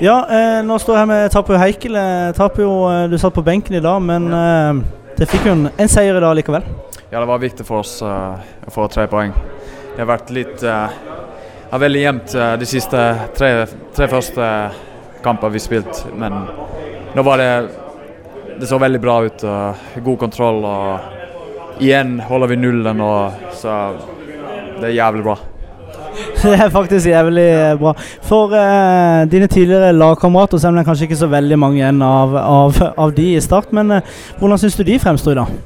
Ja, eh, nå står jeg her med Tapio Heikel. Eh, Tapio, eh, du satt på benken i dag, men eh, det fikk jo en, en, seier i dag likevel. Ja, det var viktig for oss uh, å få tre poeng. Det har vært litt uh, veldig jevnt uh, de siste tre, tre første kampene vi spilte, men nå var det Det så veldig bra ut. god kontroll. og Igjen holder vi nullen, og, så det er jævlig bra. Det er faktisk jævlig eh, bra. For uh, dine tidligere lagkamerater, selv om det er kanskje ikke så veldig mange igjen av, av, av de i start, men uh, hvordan syns du de fremstår i dag?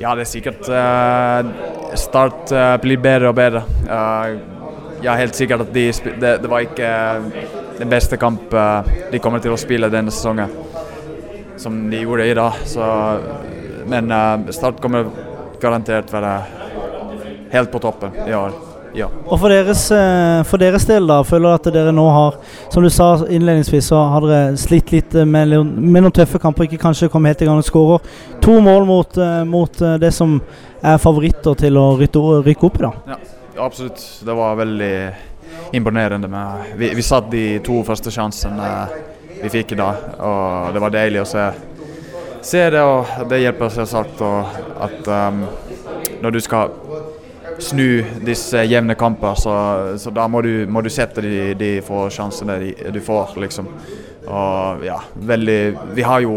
Ja, det er sikkert uh, Start blir bedre og bedre. jeg er helt sikkert at de, det, det, var ikke den beste kamp de kommer til å spille denne sesongen, som de gjorde i dag. Så, men Start kommer garantert være helt på toppen i år. Ja. Og for deres, eh, for deres, del, da, føler at dere nå har Som du sa innledningsvis, så har dere slitt litt med, med noen tøffe kamper. Ikke kanskje kommet helt i gang og skårer to mål mot, eh, mot, eh, det som er favoritter til å rykke opp i, da. Ja, absolutt. Det var veldig imponerende. Med, vi, vi satt de to første sjansene vi fikk i dag, og det var deilig å se, se det. Og det hjelper selvsagt at um, når du skal snu disse jevne kamper, så, så da må du, må du, sette de, de få sjansene de, du får, liksom. Og ja, veldig Vi har jo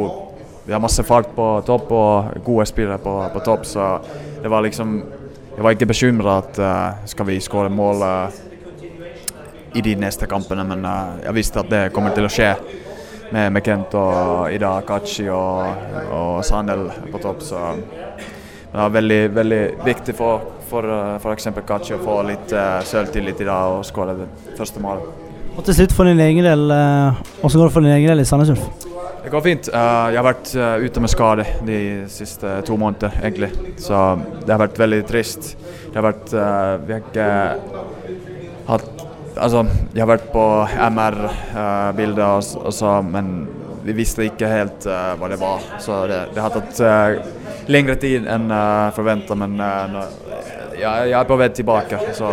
vi har masse folk på topp og gode spillere på, på topp, så det var liksom Jeg var ikke bekymra at uh, skal vi skåre mål uh, i de neste kampene, men uh, jeg visste at det kommer til å skje med, med Kent og Ida Kachi og, og Sandel på topp. Så det var veldig, veldig viktig for, for eh, f.eks. Kachi å få litt uh, selvtillit i dag og skåre det første målet. Og til slutt for din egen del, hvordan uh, går det for din egen del i Sandnes Ulf? Det går fint. Jeg har vært ute med skade de siste to månedene, egentlig. Så det har vært veldig trist. Det har vært Vi har ikke hatt Altså, jeg har vært på MR-bilder, og, men vi visste ikke helt hva det var. Så det, det har tatt lengre tid enn uh, forventa, men jeg, jeg er på vei tilbake. Så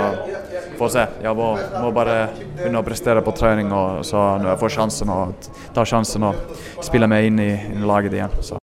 får se. Jeg må, må bare begynne å prestere på trening, og så når jeg får sjansen, og ta sjansen og spiller meg inn i, i laget igjen. Så.